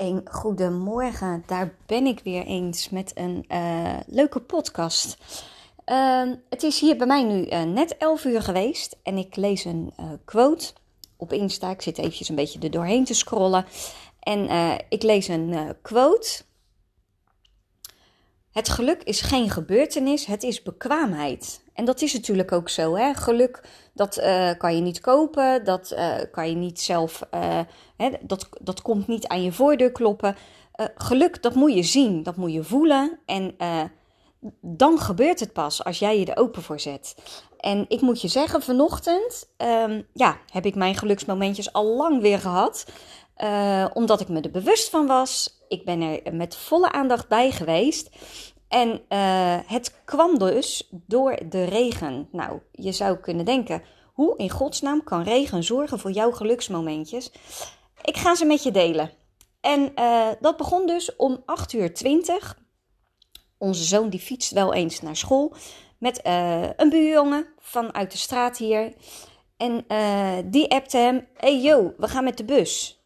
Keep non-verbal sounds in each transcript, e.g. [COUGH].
Een goedemorgen, daar ben ik weer eens met een uh, leuke podcast. Uh, het is hier bij mij nu uh, net 11 uur geweest en ik lees een uh, quote op Insta. Ik zit eventjes een beetje er doorheen te scrollen. En ik lees een quote. Het geluk is geen gebeurtenis, het is bekwaamheid. En dat is natuurlijk ook zo. Hè? Geluk, dat uh, kan je niet kopen, dat uh, kan je niet zelf, uh, hè, dat, dat komt niet aan je voordeur kloppen. geluk, dat moet je zien, dat moet je voelen. En dan gebeurt het pas als jij je er open voor zet. En ik moet je zeggen, vanochtend um, ja, heb ik mijn geluksmomentjes al lang weer gehad. omdat ik me er bewust van was. Ik ben er met volle aandacht bij geweest. En uh, het kwam dus door de regen. Nou, je zou kunnen denken, hoe in godsnaam kan regen zorgen voor jouw geluksmomentjes? Ik ga ze met je delen. En uh, dat begon dus om 8 uur 20. Onze zoon die fietst wel eens naar school met uh, een buurjongen vanuit de straat hier. En die appte hem, hey yo, we gaan met de bus.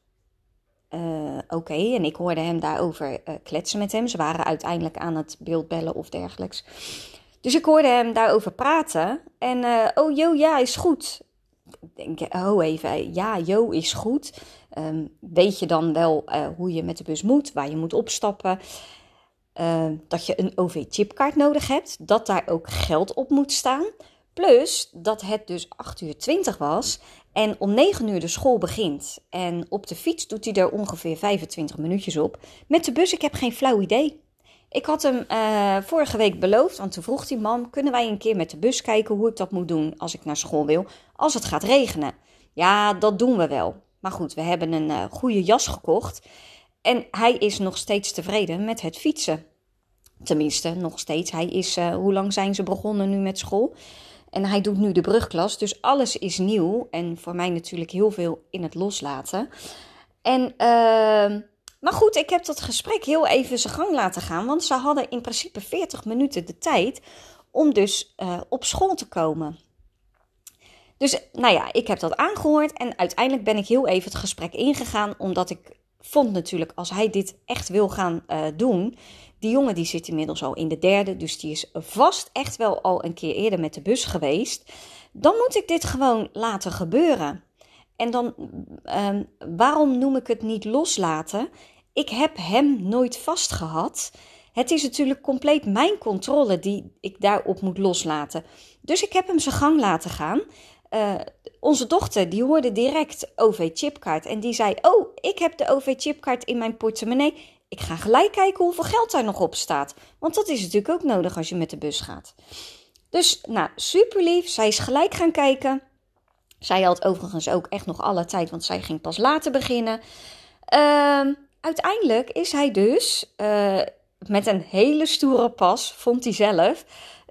Uh, Oké, en ik hoorde hem daarover uh, kletsen met hem. Ze waren uiteindelijk aan het beeldbellen of dergelijks. Dus ik hoorde hem daarover praten. En, uh, oh, Jo, ja, is goed. Ik denk, oh, even, ja, Jo, is goed. Um, weet je dan wel hoe je met de bus moet, waar je moet opstappen? dat je een OV-chipkaart nodig hebt, dat daar ook geld op moet staan. Plus dat het dus 8 uur 20 was en om 9 uur de school begint. En op de fiets doet hij er ongeveer 25 minuutjes op. Met de bus, ik heb geen flauw idee. Ik had hem uh, vorige week beloofd, want toen vroeg hij: Mam, kunnen wij een keer met de bus kijken hoe ik dat moet doen als ik naar school wil, als het gaat regenen? Ja, dat doen we wel. Maar goed, we hebben een uh, goede jas gekocht. En hij is nog steeds tevreden met het fietsen. Tenminste, nog steeds. Hij is, uh, hoe lang zijn ze begonnen nu met school? En hij doet nu de brugklas, dus alles is nieuw. En voor mij natuurlijk heel veel in het loslaten. En, uh, maar goed, ik heb dat gesprek heel even zijn gang laten gaan. Want ze hadden in principe 40 minuten de tijd om dus uh, op school te komen. Dus nou ja, ik heb dat aangehoord en uiteindelijk ben ik heel even het gesprek ingegaan, omdat ik vond natuurlijk als hij dit echt wil gaan uh, doen, die jongen die zit inmiddels al in de derde, dus die is vast echt wel al een keer eerder met de bus geweest. Dan moet ik dit gewoon laten gebeuren. En dan, um, waarom noem ik het niet loslaten? Ik heb hem nooit vastgehad. Het is natuurlijk compleet mijn controle die ik daarop moet loslaten. Dus ik heb hem zijn gang laten gaan. Uh, onze dochter die hoorde direct OV-chipkaart en die zei: Oh, ik heb de OV-chipkaart in mijn portemonnee. Ik ga gelijk kijken hoeveel geld daar nog op staat. Want dat is natuurlijk ook nodig als je met de bus gaat. Dus, nou, super lief. Zij is gelijk gaan kijken. Zij had overigens ook echt nog alle tijd, want zij ging pas later beginnen. Uh, uiteindelijk is hij dus uh, met een hele stoere pas, vond hij zelf,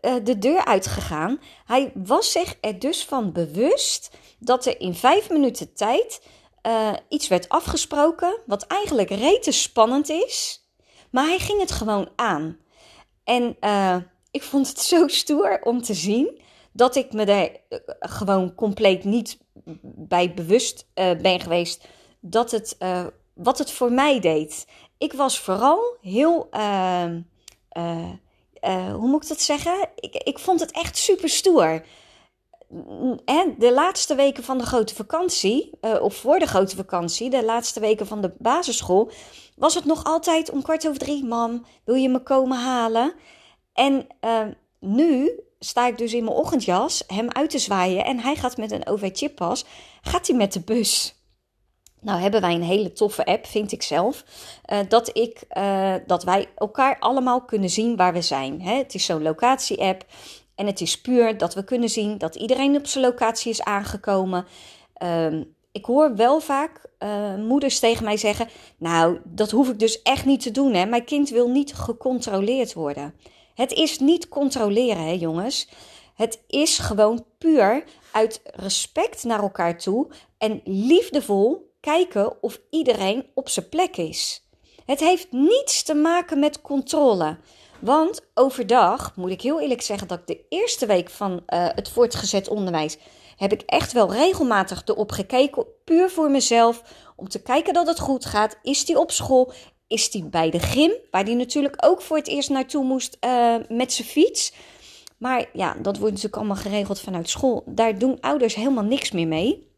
uh, de deur uitgegaan. Hij was zich er dus van bewust dat er in vijf minuten tijd uh, iets werd afgesproken, wat eigenlijk rete spannend is, maar hij ging het gewoon aan. En uh, ik vond het zo stoer om te zien dat ik me daar gewoon compleet niet bij bewust ben geweest dat het, wat het voor mij deed. Ik was vooral heel, hoe moet ik dat zeggen? Ik, ik vond het echt super stoer de laatste weken van de grote vakantie, uh, of voor de grote vakantie, de laatste weken van de basisschool, was het nog altijd om kwart over drie, mam, wil je me komen halen? En uh, nu sta ik dus in mijn ochtendjas hem uit te zwaaien en hij gaat met een OV-chippas, gaat hij met de bus. Nou hebben wij een hele toffe app, vind ik zelf, uh, dat, ik, dat wij elkaar allemaal kunnen zien waar we zijn. Hè? Het is zo'n locatie-app. En het is puur dat we kunnen zien dat iedereen op zijn locatie is aangekomen. Um, ik hoor wel vaak uh, moeders tegen mij zeggen: Nou, dat hoef ik dus echt niet te doen. Hè? Mijn kind wil niet gecontroleerd worden. Het is niet controleren, hè, jongens. Het is gewoon puur uit respect naar elkaar toe en liefdevol kijken of iedereen op zijn plek is. Het heeft niets te maken met controle. Want overdag moet ik heel eerlijk zeggen dat ik de eerste week van uh, het voortgezet onderwijs heb ik echt wel regelmatig erop gekeken, puur voor mezelf, om te kijken dat het goed gaat. Is die op school? Is die bij de gym, waar die natuurlijk ook voor het eerst naartoe moest uh, met zijn fiets? Maar ja, dat wordt natuurlijk allemaal geregeld vanuit school. Daar doen ouders helemaal niks meer mee.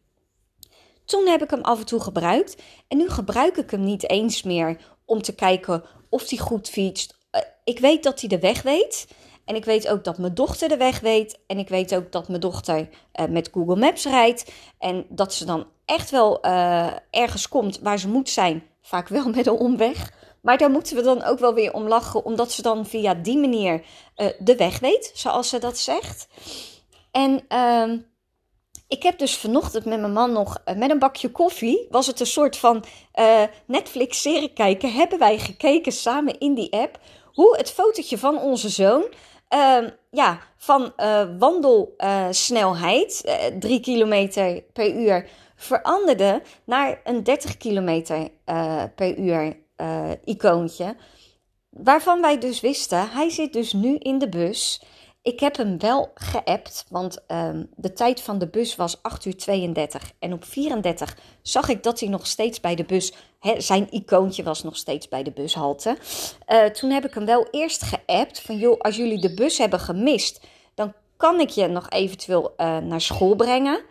Toen heb ik hem af en toe gebruikt. En nu gebruik ik hem niet eens meer om te kijken of hij goed fietst. Eh, ik weet dat hij de weg weet. En ik weet ook dat mijn dochter de weg weet. En ik weet ook dat mijn dochter uh, met Google Maps rijdt. En dat ze dan echt wel uh, ergens komt waar ze moet zijn. Vaak wel met een omweg. Maar daar moeten we dan ook wel weer om lachen, omdat ze dan via die manier de weg weet, zoals ze dat zegt. En uh, ik heb dus vanochtend met mijn man nog uh, met een bakje koffie, was het een soort van uh, Netflix-serie kijken, hebben wij gekeken samen in die app hoe het fotootje van onze zoon ehm, ja, van wandelsnelheid, 3 kilometer per uur, veranderde naar een 30 kilometer per uur icoontje. Waarvan wij dus wisten, hij zit dus nu in de bus. Ik heb hem wel geappt, want um, de tijd van de bus was 8 uur 32. En op 34 zag ik dat hij nog steeds bij de bus, he, zijn icoontje was nog steeds bij de bushalte. Uh, toen heb ik hem wel eerst geappt van joh, als jullie de bus hebben gemist, dan kan ik je nog eventueel uh, naar school brengen.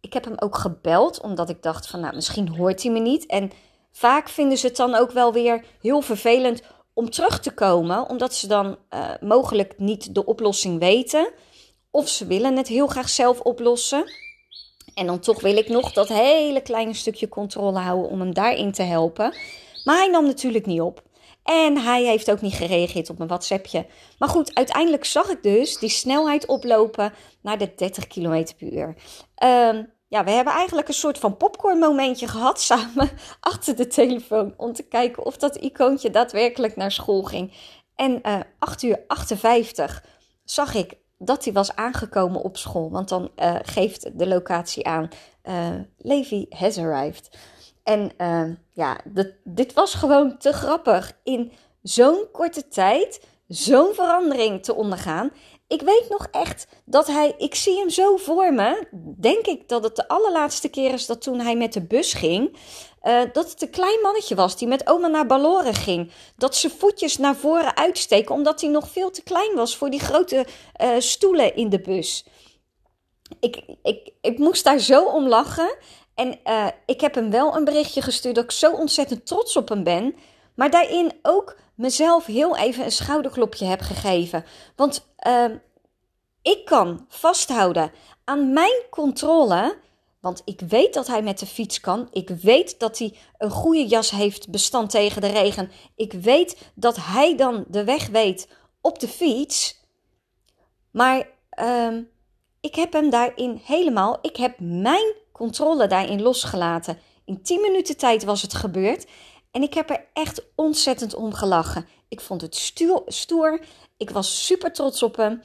Ik heb hem ook gebeld, omdat ik dacht van nou, misschien hoort hij me niet. En Vaak vinden ze het dan ook wel weer heel vervelend om terug te komen, omdat ze dan uh, mogelijk niet de oplossing weten. Of ze willen het heel graag zelf oplossen. En dan toch wil ik nog dat hele kleine stukje controle houden om hem daarin te helpen. Maar hij nam natuurlijk niet op. En hij heeft ook niet gereageerd op mijn WhatsAppje. Maar goed, uiteindelijk zag ik dus die snelheid oplopen naar de 30 km per uur. Um, ja, we hebben eigenlijk een soort van popcorn momentje gehad [LAUGHS] samen achter de telefoon. Om te kijken of dat icoontje daadwerkelijk naar school ging. En uh, 8 uur 58 zag ik dat hij was aangekomen op school. Want dan uh, geeft de locatie aan, uh, Levi has arrived. En ja, dit, dit was gewoon te grappig. In zo'n korte tijd zo'n verandering te ondergaan ik weet nog echt dat hij, ik zie hem zo voor me, denk ik dat het de allerlaatste keer is dat toen hij met de bus ging, uh, dat het een klein mannetje was die met oma naar Balloren ging. Dat zijn voetjes naar voren uitsteken omdat hij nog veel te klein was voor die grote uh, stoelen in de bus. Ik, ik, ik moest daar zo om lachen. En uh, ik heb hem wel een berichtje gestuurd dat ik zo ontzettend trots op hem ben. Maar daarin ook mezelf heel even een schouderklopje heb gegeven. Want uh, ik kan vasthouden aan mijn controle. Want ik weet dat hij met de fiets kan. Ik weet dat hij een goede jas heeft bestand tegen de regen. Ik weet dat hij dan de weg weet op de fiets. Maar uh, ik heb hem daarin helemaal. Ik heb mijn controle daarin losgelaten. In 10 minuten tijd was het gebeurd. En ik heb er echt ontzettend om gelachen. Ik vond het stoer. stoer. Ik was super trots op hem.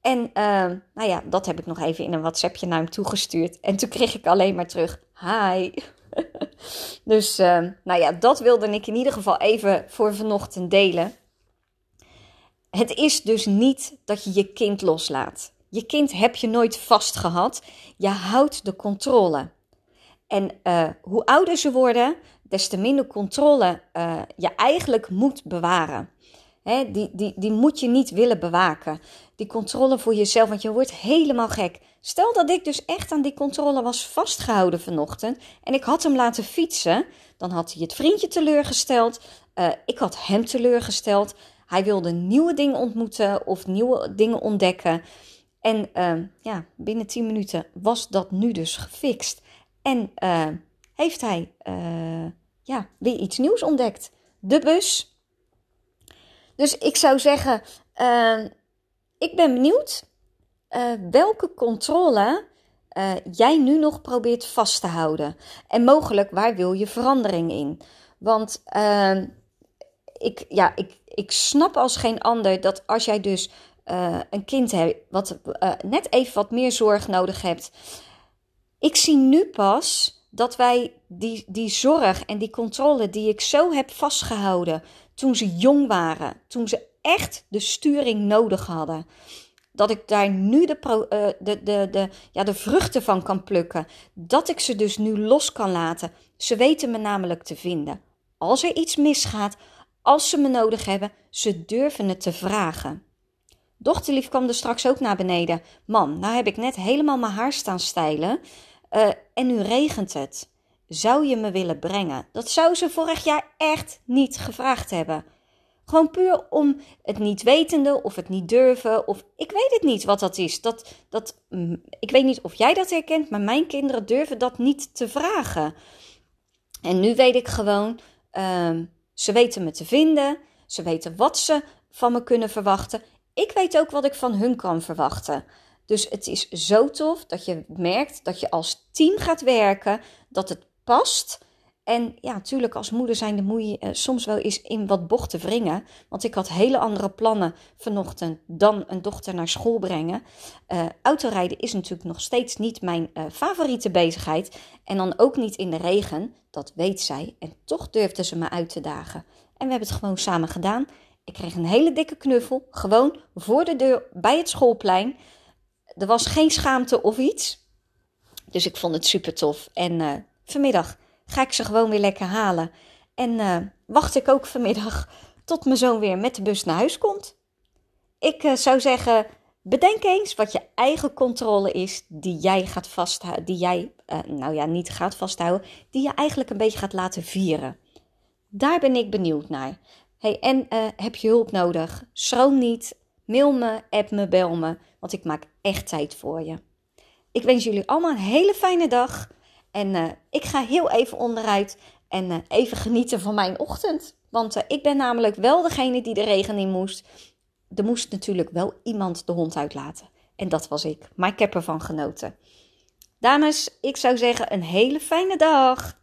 En uh, nou ja, dat heb ik nog even in een WhatsAppje naar hem toegestuurd. En toen kreeg ik alleen maar terug: Hi. [LAUGHS] dus uh, nou ja, dat wilde ik in ieder geval even voor vanochtend delen. Het is dus niet dat je je kind loslaat. Je kind heb je nooit vast gehad. Je houdt de controle. En uh, hoe ouder ze worden, des te minder controle uh, je eigenlijk moet bewaren. He, die, die, die moet je niet willen bewaken. Die controle voor jezelf, want je wordt helemaal gek. Stel dat ik dus echt aan die controle was vastgehouden vanochtend en ik had hem laten fietsen, dan had hij het vriendje teleurgesteld. Uh, ik had hem teleurgesteld. Hij wilde nieuwe dingen ontmoeten of nieuwe dingen ontdekken. En uh, ja, binnen 10 minuten was dat nu dus gefixt. En heeft hij uh, ja, weer iets nieuws ontdekt. De bus. Dus ik zou zeggen, uh, ik ben benieuwd uh, welke controle uh, jij nu nog probeert vast te houden. En mogelijk, waar wil je verandering in? Want uh, ik, ja, ik, ik snap als geen ander dat als jij dus een kind hebt wat net even wat meer zorg nodig hebt. Ik zie nu pas dat wij die, die zorg en die controle die ik zo heb vastgehouden toen ze jong waren, toen ze echt de sturing nodig hadden, dat ik daar nu de, uh, de, de, de, ja, de vruchten van kan plukken. Dat ik ze dus nu los kan laten. Ze weten me namelijk te vinden. Als er iets misgaat, als ze me nodig hebben, ze durven het te vragen. Dochterlief kwam er straks ook naar beneden. Mam, nou heb ik net helemaal mijn haar staan stijlen uh, en nu regent het. Zou je me willen brengen? Dat zou ze vorig jaar echt niet gevraagd hebben. Gewoon puur om het niet wetende of het niet durven of ik weet het niet wat dat is. Dat, dat, mm, ik weet niet of jij dat herkent, maar mijn kinderen durven dat niet te vragen. En nu weet ik gewoon, uh, ze weten me te vinden, ze weten wat ze van me kunnen verwachten. Ik weet ook wat ik van hun kan verwachten. Dus het is zo tof dat je merkt dat je als team gaat werken, dat het past. En ja, natuurlijk als moeder zijn de moet je uh, soms wel eens in wat bochten wringen. Want ik had hele andere plannen vanochtend dan een dochter naar school brengen. Uh, autorijden is natuurlijk nog steeds niet mijn uh, favoriete bezigheid. En dan ook niet in de regen, dat weet zij. En toch durfde ze me uit te dagen. En we hebben het gewoon samen gedaan. Ik kreeg een hele dikke knuffel, gewoon voor de deur bij het schoolplein. Er was geen schaamte of iets. Dus ik vond het super tof. En vanmiddag ga ik ze gewoon weer lekker halen. En uh, wacht ik ook vanmiddag tot mijn zoon weer met de bus naar huis komt. Ik uh, zou zeggen, bedenk eens wat je eigen controle is die jij gaat vasthouden, die jij, nou ja, niet gaat vasthouden, die je eigenlijk een beetje gaat laten vieren. Daar ben ik benieuwd naar. Hey, en heb je hulp nodig? Schroom niet, mail me, app me, bel me, want ik maak echt tijd voor je. Ik wens jullie allemaal een hele fijne dag. En uh, ik ga heel even onderuit en uh, even genieten van mijn ochtend. Want uh, ik ben namelijk wel degene die de regen in moest. Er moest natuurlijk wel iemand de hond uitlaten. En dat was ik. Maar ik heb ervan genoten. Dames, ik zou zeggen een hele fijne dag.